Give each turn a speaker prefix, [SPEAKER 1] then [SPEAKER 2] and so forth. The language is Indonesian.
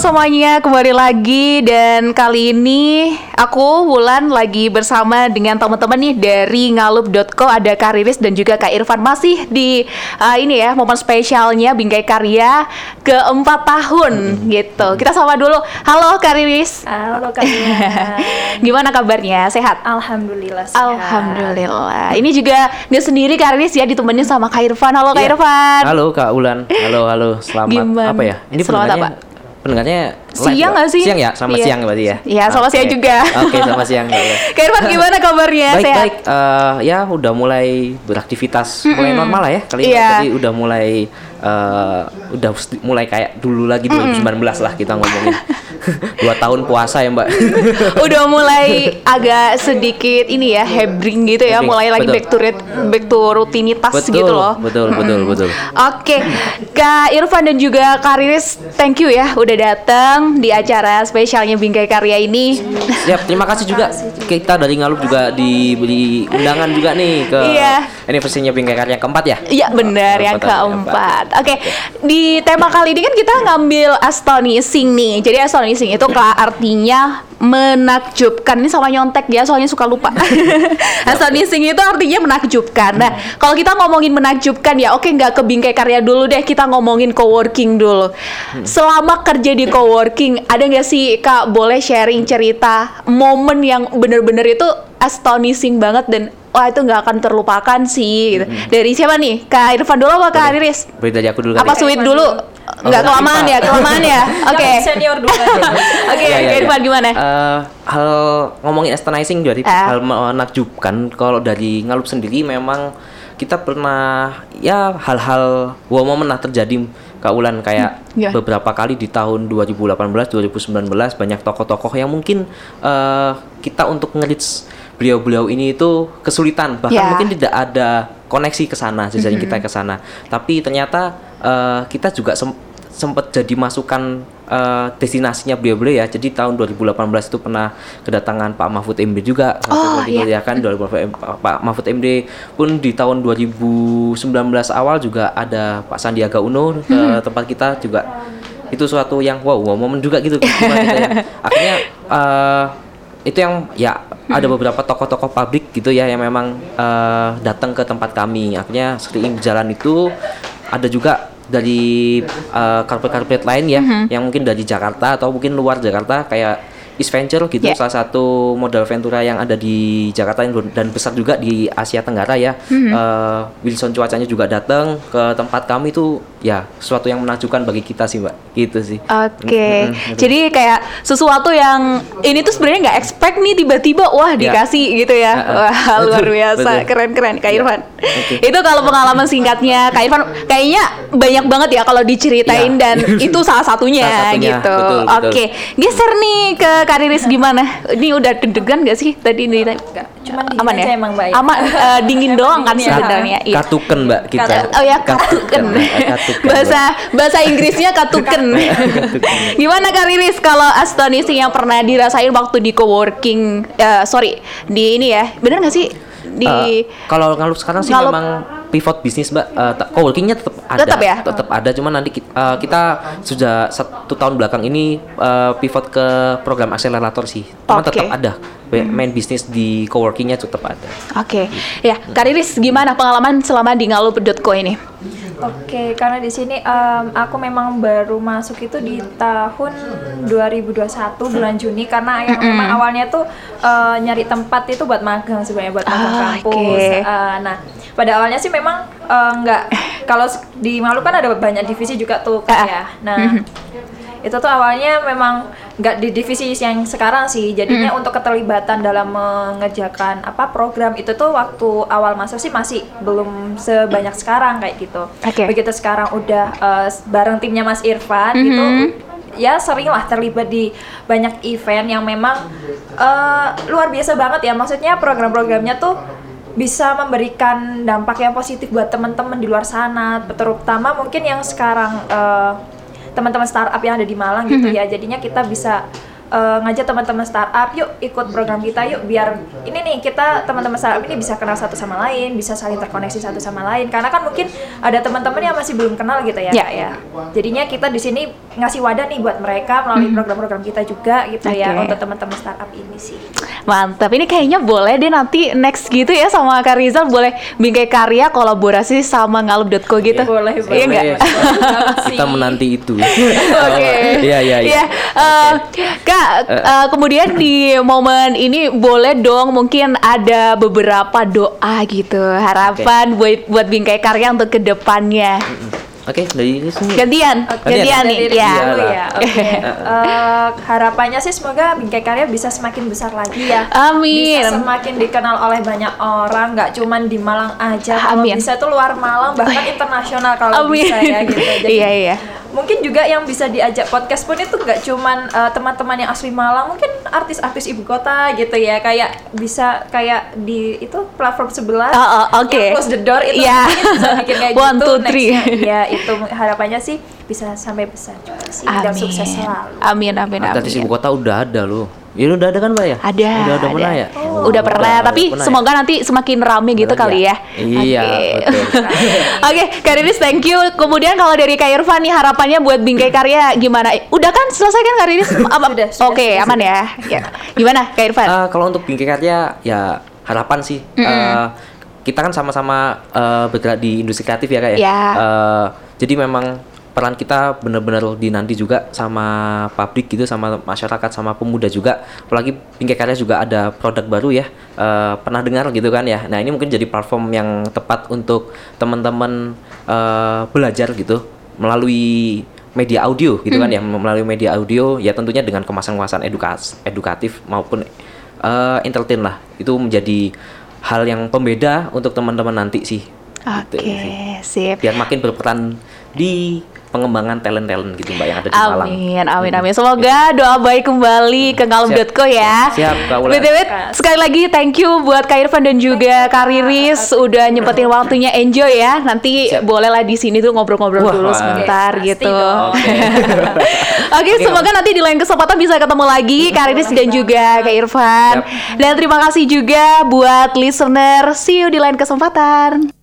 [SPEAKER 1] semuanya, kembali lagi dan kali ini aku Wulan lagi bersama dengan teman-teman nih dari ngalup.co ada Kak Riris dan juga Kak Irfan masih di uh, ini ya momen spesialnya Bingkai Karya keempat tahun gitu. Kita sama dulu. Halo Kak Riris.
[SPEAKER 2] Halo kalian.
[SPEAKER 1] Gimana kabarnya? Sehat?
[SPEAKER 2] Alhamdulillah sehat.
[SPEAKER 1] Alhamdulillah. Ini juga dia sendiri Kak Riris ya ditemenin sama Kak Irfan. Halo Kak
[SPEAKER 3] Iya.
[SPEAKER 1] Irfan.
[SPEAKER 3] Halo Kak Ulan. Halo halo. Selamat
[SPEAKER 1] Gimana?
[SPEAKER 3] apa ya? Ini
[SPEAKER 1] Selamat apa?
[SPEAKER 3] Pendengarnya
[SPEAKER 1] Siang nggak sih?
[SPEAKER 3] Siang ya, sama
[SPEAKER 1] Iya.
[SPEAKER 3] siang berarti ya.
[SPEAKER 1] Iya, sama
[SPEAKER 3] Oke.
[SPEAKER 1] siang juga.
[SPEAKER 3] Oke, sama siang ya.
[SPEAKER 1] Kak Irfan gimana kabarnya?
[SPEAKER 3] baik
[SPEAKER 1] Sehat?
[SPEAKER 3] baik. Eh, ya udah mulai beraktivitas, mulai normal lah ya. Kali ini tadi udah mulai eh, udah mulai kayak dulu lagi 2019 lah kita ngomongin. Dua tahun puasa ya Mbak.
[SPEAKER 1] udah mulai agak sedikit ini ya hebring gitu ya mulai lagi
[SPEAKER 3] betul.
[SPEAKER 1] back to rit- back to rutinitas
[SPEAKER 3] betul,
[SPEAKER 1] gitu loh
[SPEAKER 3] betul betul betul.
[SPEAKER 1] Oke, Kak Irfan dan juga Kak Riris, thank you ya udah datang di acara spesialnya Bingkai Karya ini.
[SPEAKER 3] Siap, terima kasih juga kita dari Ngalup juga diberi undangan juga nih ke
[SPEAKER 1] Iya.
[SPEAKER 3] anniversary-nya Bingkai Karya keempat ya.
[SPEAKER 1] Iya benar yang
[SPEAKER 3] Keempat.
[SPEAKER 1] Oke, di tema kali ini kan kita ngambil astonishing nih. Jadi astonishing itu artinya menakjubkan. Ini sama nyontek ya, soalnya suka lupa. astonishing itu artinya menakjubkan. Nah, kalau kita ngomongin menakjubkan ya, oke nggak ke bingkai karya dulu deh. Kita ngomongin coworking dulu. Selama kerja di coworking, ada nggak sih kak boleh sharing cerita momen yang bener-bener itu astonishing banget dan wah itu nggak akan terlupakan sih gitu. Dari siapa nih? Kak Irfan dulu apa Kak Riris?
[SPEAKER 3] Beri dari aku dulu
[SPEAKER 1] Apa
[SPEAKER 3] kali.
[SPEAKER 1] sweet dulu? Nggak kelamaan ya, kelamaan ya. Oke.
[SPEAKER 2] Senior dulu aja.
[SPEAKER 1] Oke,
[SPEAKER 3] Ya, ya,
[SPEAKER 1] Kak
[SPEAKER 3] ya.
[SPEAKER 1] Irfan gimana?
[SPEAKER 3] Eh, hal ngomongin astonishing dari
[SPEAKER 1] Ah.
[SPEAKER 3] hal menakjubkan kalau dari Ngalup sendiri memang kita pernah ya hal-hal wow momen lah terjadi Kak Ulan kayak
[SPEAKER 1] ya.
[SPEAKER 3] beberapa kali di tahun 2018 2019 banyak tokoh-tokoh yang mungkin eh, kita untuk nge beliau-beliau ini itu kesulitan bahkan
[SPEAKER 1] Ya.
[SPEAKER 3] mungkin tidak ada koneksi ke sana jejaring kita ke sana tapi ternyata eh, kita juga sem- sempat jadi masukan eh, destinasinya beliau-beliau ya jadi tahun 2018 itu pernah kedatangan Pak Mahfud MD juga
[SPEAKER 1] Oh, iya.
[SPEAKER 3] ya kan 2018 Pak Mahfud MD pun di tahun 2019 awal juga ada Pak Sandiaga Uno ke
[SPEAKER 1] Hmm.
[SPEAKER 3] tempat kita juga itu suatu yang wow, wow momen juga gitu gitu ya. akhirnya eh, itu yang ya ada beberapa tokoh-tokoh pabrik gitu ya yang memang eh, datang ke tempat kami. Akhirnya sering berjalan itu. Ada juga dari eh, karpet-karpet lain ya yang mungkin dari Jakarta atau mungkin luar Jakarta kayak East Venture gitu
[SPEAKER 1] Yeah.
[SPEAKER 3] salah satu modal Ventura yang ada di Jakarta dan besar juga di Asia Tenggara ya. Eh, Wilson cuacanya juga datang ke tempat kami itu ya sesuatu yang menakjubkan bagi kita sih mbak gitu sih
[SPEAKER 1] Oke,
[SPEAKER 3] Mm, mm, mm,
[SPEAKER 1] jadi kayak sesuatu yang ini tuh sebenarnya nggak expect nih tiba-tiba wah
[SPEAKER 3] Ya.
[SPEAKER 1] dikasih gitu ya,
[SPEAKER 3] Ah, ah.
[SPEAKER 1] wah luar biasa,
[SPEAKER 3] betul.
[SPEAKER 1] keren-keren Kak
[SPEAKER 3] Ya.
[SPEAKER 1] Irfan.
[SPEAKER 3] Oke.
[SPEAKER 1] Itu kalau pengalaman singkatnya Kak Irfan, kayaknya banyak banget ya kalau diceritain
[SPEAKER 3] Ya.
[SPEAKER 1] dan itu salah satunya,
[SPEAKER 3] Salah satunya,
[SPEAKER 1] gitu. Oke, geser nih ke Kak Riris gimana? Ini udah deg-degan gak sih tadi di
[SPEAKER 2] Enggak, cuman
[SPEAKER 1] aman ya?
[SPEAKER 2] emang, Mbak, ya.
[SPEAKER 1] Aman, eh, dingin doang kan
[SPEAKER 2] ya.
[SPEAKER 1] sebenarnya. Iya.
[SPEAKER 3] katuken mbak kita
[SPEAKER 1] Oh ya katuken.
[SPEAKER 3] Katuken,
[SPEAKER 1] bahasa bahasa Inggrisnya katuken. Gimana Kak Riris kalau astonishing yang pernah dirasain waktu di coworking eh, sorry di ini ya. Bener nggak sih di
[SPEAKER 3] Eh, kalau ngalup sekarang sih
[SPEAKER 1] Ngalup.
[SPEAKER 3] memang pivot bisnis mbak t- coworkingnya tetap ada
[SPEAKER 1] Tetap ya?
[SPEAKER 3] tetap ada cuman nanti ki- eh, kita sudah satu tahun belakang ini eh, pivot ke program akselerator sih cuman
[SPEAKER 1] Oke.
[SPEAKER 3] tetap ada Be- main bisnis di coworkingnya tetap ada
[SPEAKER 1] Oke. Ya, Kak Riris gimana pengalaman selama di ngalup.co ini?
[SPEAKER 2] Oke, karena di sini em, aku memang baru masuk itu di tahun 2021 bulan Juni karena yang memang awalnya tuh eh, nyari tempat itu buat magang sebenarnya buat magang
[SPEAKER 1] Ah,
[SPEAKER 2] kampus.
[SPEAKER 1] oke.
[SPEAKER 2] Eh, nah, pada awalnya sih memang eh, nggak kalau di Maluku kan ada banyak divisi juga tuh kan
[SPEAKER 1] Ah.
[SPEAKER 2] ya. Nah, itu tuh awalnya memang nggak di divisi yang sekarang sih. Jadinya untuk keterlibatan dalam mengerjakan apa program itu tuh waktu awal masuk sih masih belum sebanyak sekarang kayak gitu.
[SPEAKER 1] Oke.
[SPEAKER 2] begitu sekarang udah eh, bareng timnya Mas Irfan gitu ya sering lah terlibat di banyak event yang memang eh, luar biasa banget ya. Maksudnya program-programnya tuh bisa memberikan dampak yang positif buat teman-teman di luar sana terutama mungkin yang sekarang eh, teman-teman startup yang ada di Malang gitu ya. Jadinya kita bisa eh, ngajak teman-teman startup, yuk ikut program kita, yuk biar ini nih kita teman-teman startup ini bisa kenal satu sama lain, bisa saling terkoneksi satu sama lain. Karena kan mungkin ada teman-teman yang masih belum kenal gitu ya,
[SPEAKER 1] Ya.
[SPEAKER 2] Kak, ya. Jadinya kita di sini ngasih wadah nih buat mereka melalui program-program kita juga gitu ya
[SPEAKER 1] Oke.
[SPEAKER 2] untuk teman-teman startup ini sih.
[SPEAKER 1] Mantap, ini kayaknya boleh deh nanti next gitu ya sama Kak Rizal boleh bingkai karya kolaborasi sama ngalup.co gitu.
[SPEAKER 2] Boleh,
[SPEAKER 1] Iya?
[SPEAKER 3] Boleh. kita menanti itu
[SPEAKER 1] Oke.
[SPEAKER 3] iya iya iya
[SPEAKER 1] eh, Kak, eh, kemudian di momen ini boleh dong mungkin ada beberapa doa gitu, harapan buat buat bingkai karya untuk ke depannya.
[SPEAKER 3] oke dari sini
[SPEAKER 1] Gantian,
[SPEAKER 3] Oke.
[SPEAKER 1] gantian
[SPEAKER 2] Dari
[SPEAKER 1] nih, ya.
[SPEAKER 2] ya. Oke. Eh, harapannya sih semoga Bingkai Karya bisa semakin besar lagi ya.
[SPEAKER 1] Amin.
[SPEAKER 2] Bisa semakin dikenal oleh banyak orang, nggak cuman di Malang aja. Kalau
[SPEAKER 1] Amin.
[SPEAKER 2] bisa tuh luar Malang bahkan internasional kalau
[SPEAKER 1] Amin.
[SPEAKER 2] bisa ya gitu. Jadi
[SPEAKER 1] Iya, iya.
[SPEAKER 2] Mungkin juga yang bisa diajak podcast pun itu nggak cuman eh, teman-teman yang asli Malang, mungkin artis-artis ibu kota gitu ya. Kayak bisa kayak di itu platform sebelah.
[SPEAKER 1] Oh, oh, oke.
[SPEAKER 2] yang close the door itu
[SPEAKER 1] Iya.
[SPEAKER 2] mungkin bisa bikin kayak
[SPEAKER 1] One,
[SPEAKER 2] gitu.
[SPEAKER 1] two, three.
[SPEAKER 2] nextnya. Iya, itu harapannya sih bisa sampai besar juga sih dan
[SPEAKER 1] Amin.
[SPEAKER 2] sukses selalu.
[SPEAKER 1] Amin, amin,
[SPEAKER 3] artis
[SPEAKER 1] amin.
[SPEAKER 3] ibu kota udah ada loh ya udah ada kan mbak ya
[SPEAKER 1] Ada.
[SPEAKER 3] udah ada pernah ya
[SPEAKER 1] Udah pernah, tapi
[SPEAKER 3] pernah ya?
[SPEAKER 1] semoga nanti semakin rame gitu
[SPEAKER 3] Pernah
[SPEAKER 1] kali ya.
[SPEAKER 3] iya
[SPEAKER 1] Oke. Oke, Kak Riris, thank you. Kemudian kalau dari Kak Irfan nih harapannya buat Bingkai Karya gimana? Udah kan selesai kan Kak Riris?
[SPEAKER 2] Sudah,
[SPEAKER 1] Oke,
[SPEAKER 2] sudah,
[SPEAKER 1] aman ya. ya. Gimana Kak Irfan?
[SPEAKER 3] Eh, kalau untuk bingkai karya ya harapan sih eh, kita kan sama-sama eh, bergerak di industri kreatif ya kak ya.
[SPEAKER 1] Ya.
[SPEAKER 3] Eh, jadi memang peran kita benar-benar dinanti juga sama publik gitu sama masyarakat sama pemuda juga. Apalagi bingkai karya juga ada produk baru ya Eh, pernah dengar gitu kan ya. Nah ini mungkin jadi platform yang tepat untuk teman-teman eh, belajar gitu melalui media audio gitu kan ya melalui media audio ya tentunya dengan kemasan-kemasan edukas edukatif maupun eh entertain lah. Itu menjadi hal yang pembeda untuk teman-teman nanti sih. Gitu
[SPEAKER 1] Oke,
[SPEAKER 3] sih.
[SPEAKER 1] sip.
[SPEAKER 3] biar makin berperan di pengembangan talent-talent gitu mbak yang ada di Malang
[SPEAKER 1] Amin, amin, amin. Semoga doa baik kembali ke ngalum.co ya.
[SPEAKER 3] Siap, Kak Wulan.
[SPEAKER 1] BTW, sekali lagi thank you buat Kak Irfan dan juga Kak Riris udah nyempetin waktunya enjoy ya. Nanti
[SPEAKER 3] Siap.
[SPEAKER 1] bolehlah di sini tuh ngobrol-ngobrol dulu
[SPEAKER 3] wah.
[SPEAKER 1] sebentar
[SPEAKER 2] Pasti
[SPEAKER 1] gitu.
[SPEAKER 3] Oke.
[SPEAKER 1] Oke, semoga nanti di lain kesempatan bisa ketemu lagi Kak Riris dan juga Kak Irfan.
[SPEAKER 3] Siap.
[SPEAKER 1] Dan terima kasih juga buat listener. See you di lain kesempatan.